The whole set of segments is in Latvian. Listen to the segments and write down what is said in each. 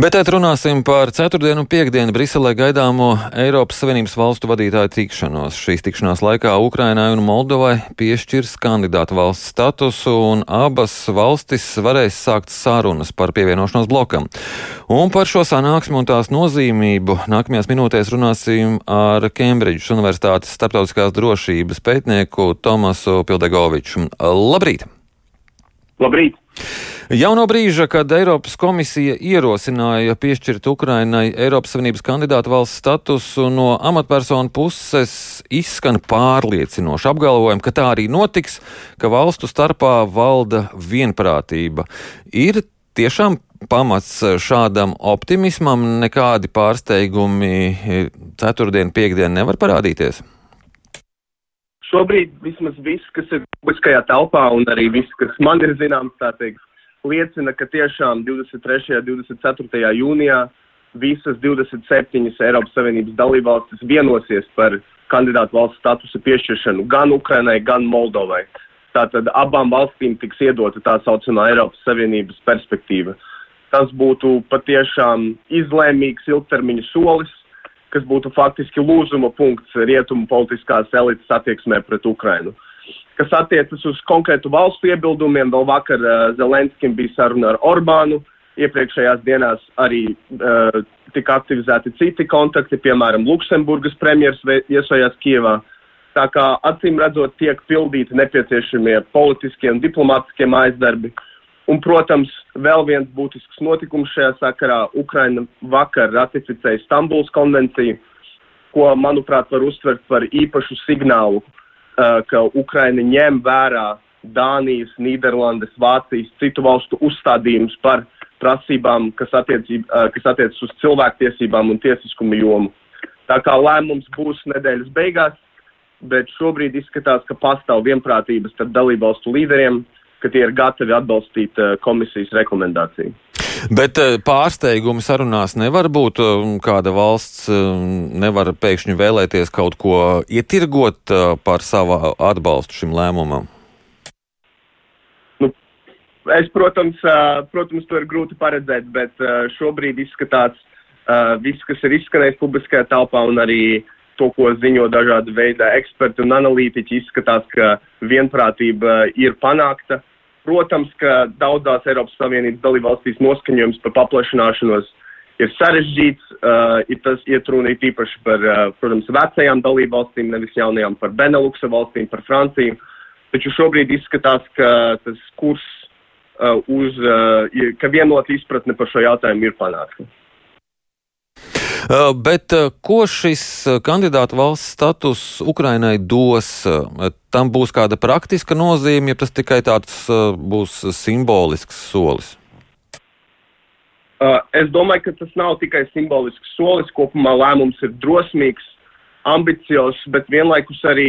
Bet tad runāsim par ceturtdienu un piekdienu Briselē gaidāmo Eiropas Savienības valstu vadītāju tikšanos. Šīs tikšanās laikā Ukrainai un Moldovai piešķirs kandidātu valsts statusu, un abas valstis varēs sākt sarunas par pievienošanos blokam. Un par šo sanāksmu un tās nozīmību nākamajās minūtēs runāsim ar Kembridžas Universitātes starptautiskās drošības pētnieku Tomasu Pildegoviču. Labrīt! Labrīt! Jau no brīža, kad Eiropas komisija ierosināja piešķirt Ukrainai Eiropas Savienības kandidātu valsts statusu, no amatpersonu puses izskan pārliecinoši apgalvojumi, ka tā arī notiks, ka valstu starpā valda vienprātība. Ir tiešām pamats šādam optimismam, nekādi pārsteigumi ceturtdien, piekdien nevar parādīties. Šobrīd vismaz viss, kas ir publiskajā telpā un arī viss, kas man ir zināms, tā teikt, liecina, ka tiešām 23. un 24. jūnijā visas 27 Eiropas Savienības dalībvalstis vienosies par kandidātu valsts statusu piešķiršanu gan Ukrainai, gan Moldovai. Tātad abām valstīm tiks iedota tā saucamā Eiropas Savienības perspektīva. Tas būtu patiešām izlēmīgs ilgtermiņa solis, kas būtu faktiski lūzuma punkts rietumu politiskās elites attieksmē pret Ukrainu. Uh, Kas attiecas uz konkrētu valstu iebildumiem, vēl vakar uh, Zelenskim bija saruna ar Orbānu. Iepriekšējās dienās arī uh, tika aktivizēti citi kontakti, piemēram, Luksemburgas premjeras viesojās Kievā. Tā kā acīm redzot, tiek pildīti nepieciešamie politiskie un diplomātiskie aizdarbi. Un, protams, vēl viens būtisks notikums šajā sakarā - Ukraina vakar ratificēja Stambuls konvenciju, ko, manuprāt, var uztvert par īpašu signālu Uh, ka Ukraina ņem vērā Dānijas, Nīderlandes, Vācijas, citu valstu uzstādījumus par prasībām, kas, attiecība, uh, kas attiecas uz cilvēktiesībām un tiesiskumu jomu. Tā kā lēmums būs nedēļas beigās, bet šobrīd izskatās, ka pastāv vienprātības starp dalībvalstu līderiem, ka tie ir gatavi atbalstīt uh, komisijas rekomendāciju. Bet eh, pārsteigumi sarunās nevar būt. Kāda valsts eh, nevar pēkšņi vēlēties kaut ko ietirgot eh, par savu atbalstu šim lēmumam? Nu, es, protams, protams, to ir grūti paredzēt, bet šobrīd izskatās viss, kas ir izskanējis publiskajā telpā un arī to, ko ziņo dažādi veidi eksperti un analītiķi, izskatās, ka vienprātība ir panākta. Protams, ka daudzās Eiropas Savienības dalībvalstīs noskaņojums par paplašināšanos ir sarežģīts. Uh, ir tas iet runa īpaši par, uh, protams, vecajām dalībvalstīm, nevis jaunajām par Beneluksa valstīm, par Franciju. Taču šobrīd izskatās, ka tas kurs uh, uz, uh, ka vienota izpratne par šo jautājumu ir panākta. Uh, bet uh, ko šis uh, kandidātu valsts status Ukrainai dos? Tam būs kāda praktiska nozīme, ja tas tikai tāds būs simbolisks solis? Es domāju, ka tas nav tikai simbolisks solis. Kopumā lēmums ir drosmīgs, ambiciozs, bet vienlaikus arī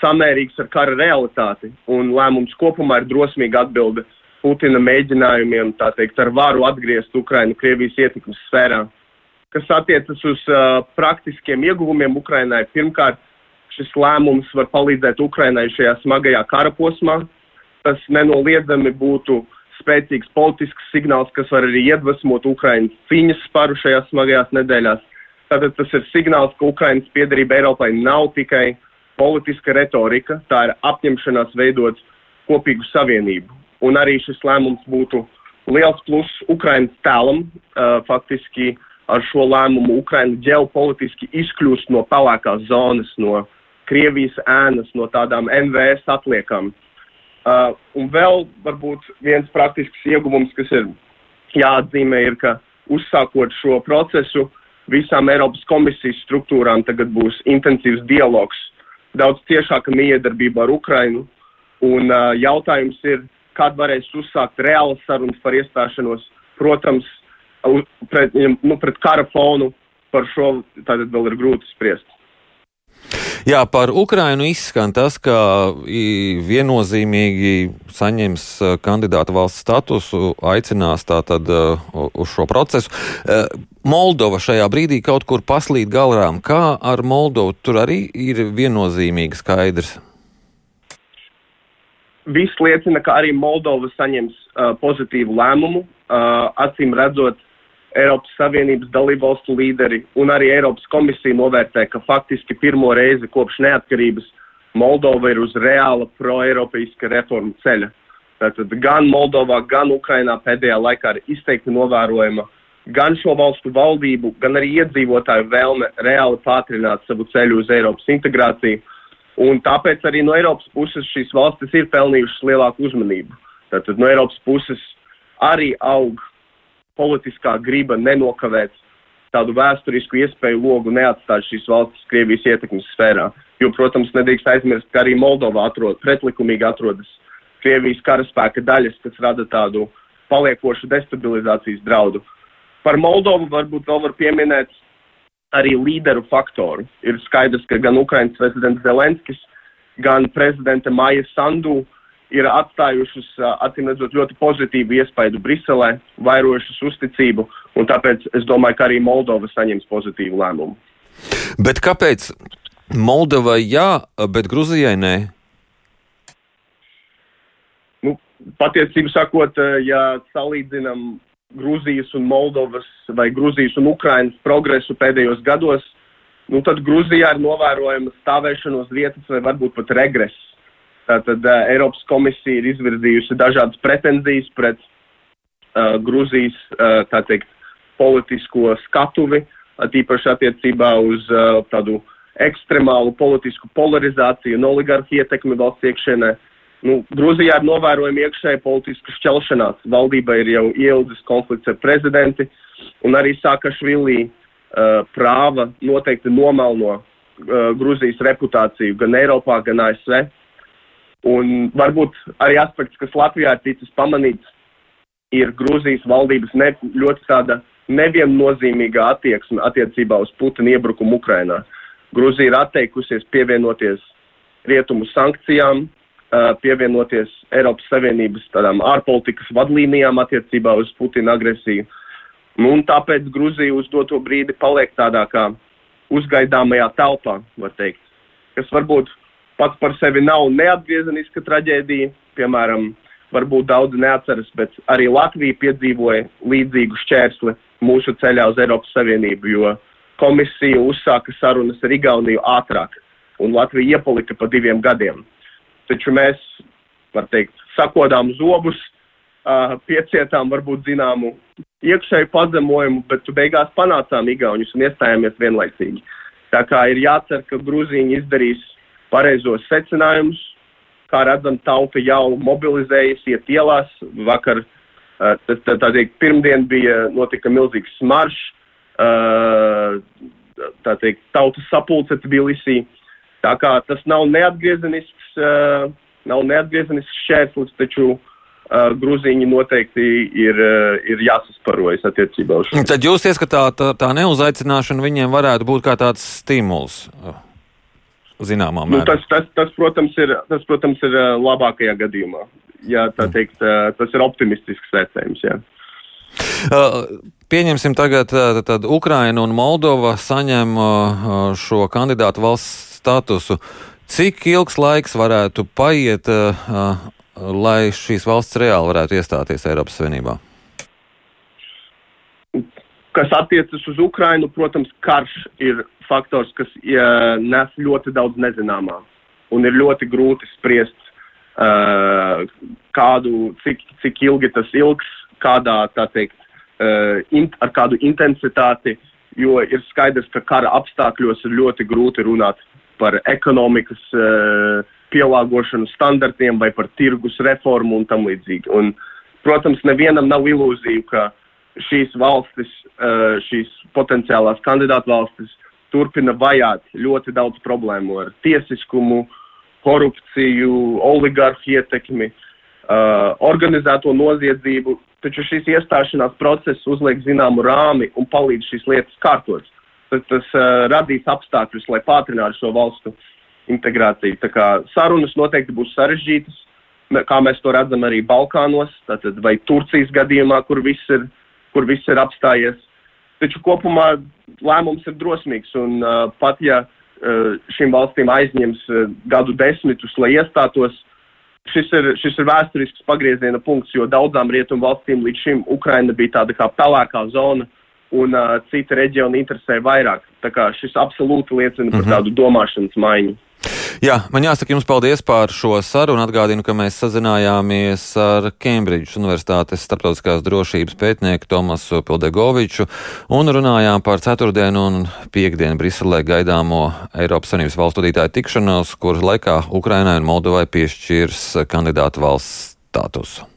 samērīgs ar kara realitāti. Un lēmums kopumā ir drosmīga atbilde Putina mēģinājumiem, tā teikt, ar varu atgriezt Ukrainu Krievijas ietekmes sfērā. Uh, kas attiecas uz uh, praktiskiem ieguvumiem Ukrainai. Pirmkārt, šis lēmums var palīdzēt Ukrainai šajā smagajā kara posmā. Tas nenoliedzami būtu spēcīgs politisks signāls, kas var arī iedvesmot Ukraiņas cīņas sparu šajās smagajās nedēļās. Tātad tas ir signāls, ka Ukraiņas piedarība Eiropai nav tikai politiska retorika, tā ir apņemšanās veidot kopīgu savienību. Un arī šis lēmums būtu liels pluss Ukraiņas tēlam, uh, faktiski uh, ar šo lēmumu Ukraina ģeopolitiski izkļūst no pelēkās zonas, no Krievijas ēnas, no tādām NVS atliekām. Uh, un vēl varbūt viens praktisks ieguvums, kas ir jāatzīmē, ir, ka uzsākot šo procesu, visām Eiropas komisijas struktūrām tagad būs intensīvs dialogs, daudz ciešāka miedarbība ar Ukrainu. Un uh, jautājums ir, kad varēs uzsākt reālas sarunas par iestāšanos. Protams, pret, nu, pret kara fonu par šo tātad vēl ir grūti spriest. Jā, par Ukrainu izskan tas, ka viennozīmīgi saņems kandidāta valsts statusu, aicinās tātad uz šo procesu. Moldova šajā brīdī kaut kur paslīd galrām. Kā ar Moldovu tur arī ir viennozīmīgi skaidrs? Viss liecina, ka arī Moldova saņems uh, pozitīvu lēmumu. Uh, acīm redzot, Eiropas Savienības dalībvalstu līderi un arī Eiropas komisija novērtē, ka faktiski pirmo reizi kopš neatkarības Moldova ir uz reāla pro-eiropeiska reformu ceļa. Tātad gan Moldovā, gan Ukrainā pēdējā laikā ir izteikti novērojama gan šo valstu valdību, gan arī iedzīvotāju vēlme reāli pātrināt savu ceļu uz Eiropas integrāciju. Un tāpēc arī no Eiropas puses šīs valstis ir pelnījušas lielāku uzmanību. Tātad no Eiropas puses arī aug politiskā griba nenokavēt tādu vēsturisku iespēju logu neatstāt šīs valstis Krievijas ietekmes sfērā. Jo, protams, nedrīkst aizmirst, ka arī Moldova atrod, pretlikumīgi atrodas Krievijas karaspēka daļas, kas rada tādu paliekošu destabilizācijas draudu. Par Moldovu varbūt vēl var pieminēt arī līderu faktoru. Ir skaidrs, ka gan Ukrainas prezidents Zelenskis, gan prezidente Maija Sandu ir atstājušas, acīm redzot, ļoti pozitīvu iespaidu Briselē, vairojušas uzticību, un tāpēc es domāju, ka arī Moldova saņems pozitīvu lēmumu. Bet kāpēc Moldovai jā, bet Gruzijai nē? Nu, patiesībā sakot, ja salīdzinām Grūzijas un Moldovas vai Grūzijas un Ukrainas progresu pēdējos gados, nu tad Grūzijā ir novērojama stāvēšanos vietas vai varbūt pat regress. Tātad uh, Eiropas komisija ir izvirzījusi dažādas pretenzijas pret uh, Grūzijas, uh, teikt, politisko skatuvi, tīpaši attiecībā uz uh, tādu ekstremālu politisku polarizāciju un oligarhu ietekmi valsts iekšienē. Nu, Grūzijā ir novērojama iekšēja politiska šķelšanās. Valdība ir jau ieldzis konflikts ar prezidenti, un arī Sakašvili uh, prāva noteikti nomelno uh, Grūzijas reputāciju gan Eiropā, gan ASV. Un varbūt arī aspekts, kas Latvijā ir ticis pamanīts, ir Grūzijas valdības ne, ļoti tāda neviennozīmīga attieksme attiecībā uz Putina iebrukumu Ukrainā. Grūzija ir atteikusies pievienoties rietumu sankcijām, pievienoties Eiropas Savienības tādām ārpolitikas vadlīnijām attiecībā uz Putina agresiju. Nu, un tāpēc Grūzija uz doto brīdi paliek tādā kā uzgaidāmajā telpā, var teikt, kas varbūt pats par sevi nav neatgriezeniska traģēdija. Piemēram, varbūt daudzi neatceras, bet arī Latvija piedzīvoja līdzīgu šķērsli mūsu ceļā uz Eiropas Savienību, jo komisija uzsāka sarunas ar Igauniju ātrāk, un Latvija iepalika pa diviem gadiem. Taču mēs, var teikt, sakodām zobus, piecietām varbūt zināmu iekšēju pazemojumu, bet beigās panācām Igaunus un iestājāmies vienlaicīgi. Tā kā ir jācer, ka Grūzīņi izdarīs pareizos secinājumus. Kā redzam, tauta jau mobilizējas, iet ielās. Vakar, tā, tā, tā teikt, pirmdien bija notika milzīgs maršs, tā teikt, tautas sapulce Tbilisī. Tā kā tas nav neatgriezenisks, nav neatgriezenisks šķērslis, taču Grūziņi noteikti ir, ir jāsasparojas attiecībā uz šo. Tad jūs ieskatāt, tā, tā neuzaicināšana viņiem varētu būt kā tāds stimuls zināmā nu, mērā. Nu, tas, tas, tas, protams, ir, tas, protams, ir labākajā gadījumā. Jā, tā mm. teikt, tas ir optimistisks vērtējums. Jā. Pieņemsim tagad, tad Ukraina un Moldova saņem šo kandidātu valsts statusu. Cik ilgs laiks varētu paiet, lai šīs valsts reāli varētu iestāties Eiropas Savienībā? Kas attiecas uz Ukrainu, protams, karš ir faktors, kas ja, nes ļoti daudz nezināmā. Un ir ļoti grūti spriest, uh, kādu, cik, cik ilgi tas ilgs, kādā, tā teikt, uh, in, ar kādu intensitāti, jo ir skaidrs, ka kara apstākļos ir ļoti grūti runāt par ekonomikas uh, pielāgošanu standartiem vai par tirgus reformu un tam līdzīgi. Un, protams, nevienam nav ilūziju, ka šīs valstis, uh, šīs potenciālās kandidātu valstis turpina vajāt ļoti daudz problēmu ar tiesiskumu, korupciju, oligarhu ietekmi, uh, organizēto noziedzību, taču šīs iestāšanās process uzliek zināmu rāmi un palīdz šīs lietas kārtot. Tas, tas uh, radīs apstākļus, lai pātrinātu šo valstu integrāciju. Tā kā sarunas noteikti būs sarežģītas, kā mēs to redzam arī Balkānos, tātad vai Turcijas gadījumā, kur viss ir, kur viss ir apstājies. Taču kopumā lēmums ir drosmīgs, un uh, pat ja uh, šīm valstīm aizņems uh, gadu desmitus, lai iestātos, šis ir, šis ir vēsturisks pagrieziena punkts, jo daudzām rietumu valstīm līdz šim Ukraina bija tāda kā pelēkā zona, un uh, citi reģioni interesē vairāk. Tā kā šis absolūti liecina par -hmm. tādu domāšanas maiņu. Jā, man jāsaka jums paldies par šo sarunu. Atgādinu, ka mēs sazinājāmies ar Kembridžas Universitātes starptautiskās drošības pētnieku Tomasu Pildegoviču un runājām par ceturtdienu un piekdienu Briselē gaidāmo Eiropas Savienības valstu vadītāju tikšanos, kuras laikā Ukrainai un Moldovai piešķirs kandidātu valsts statusu.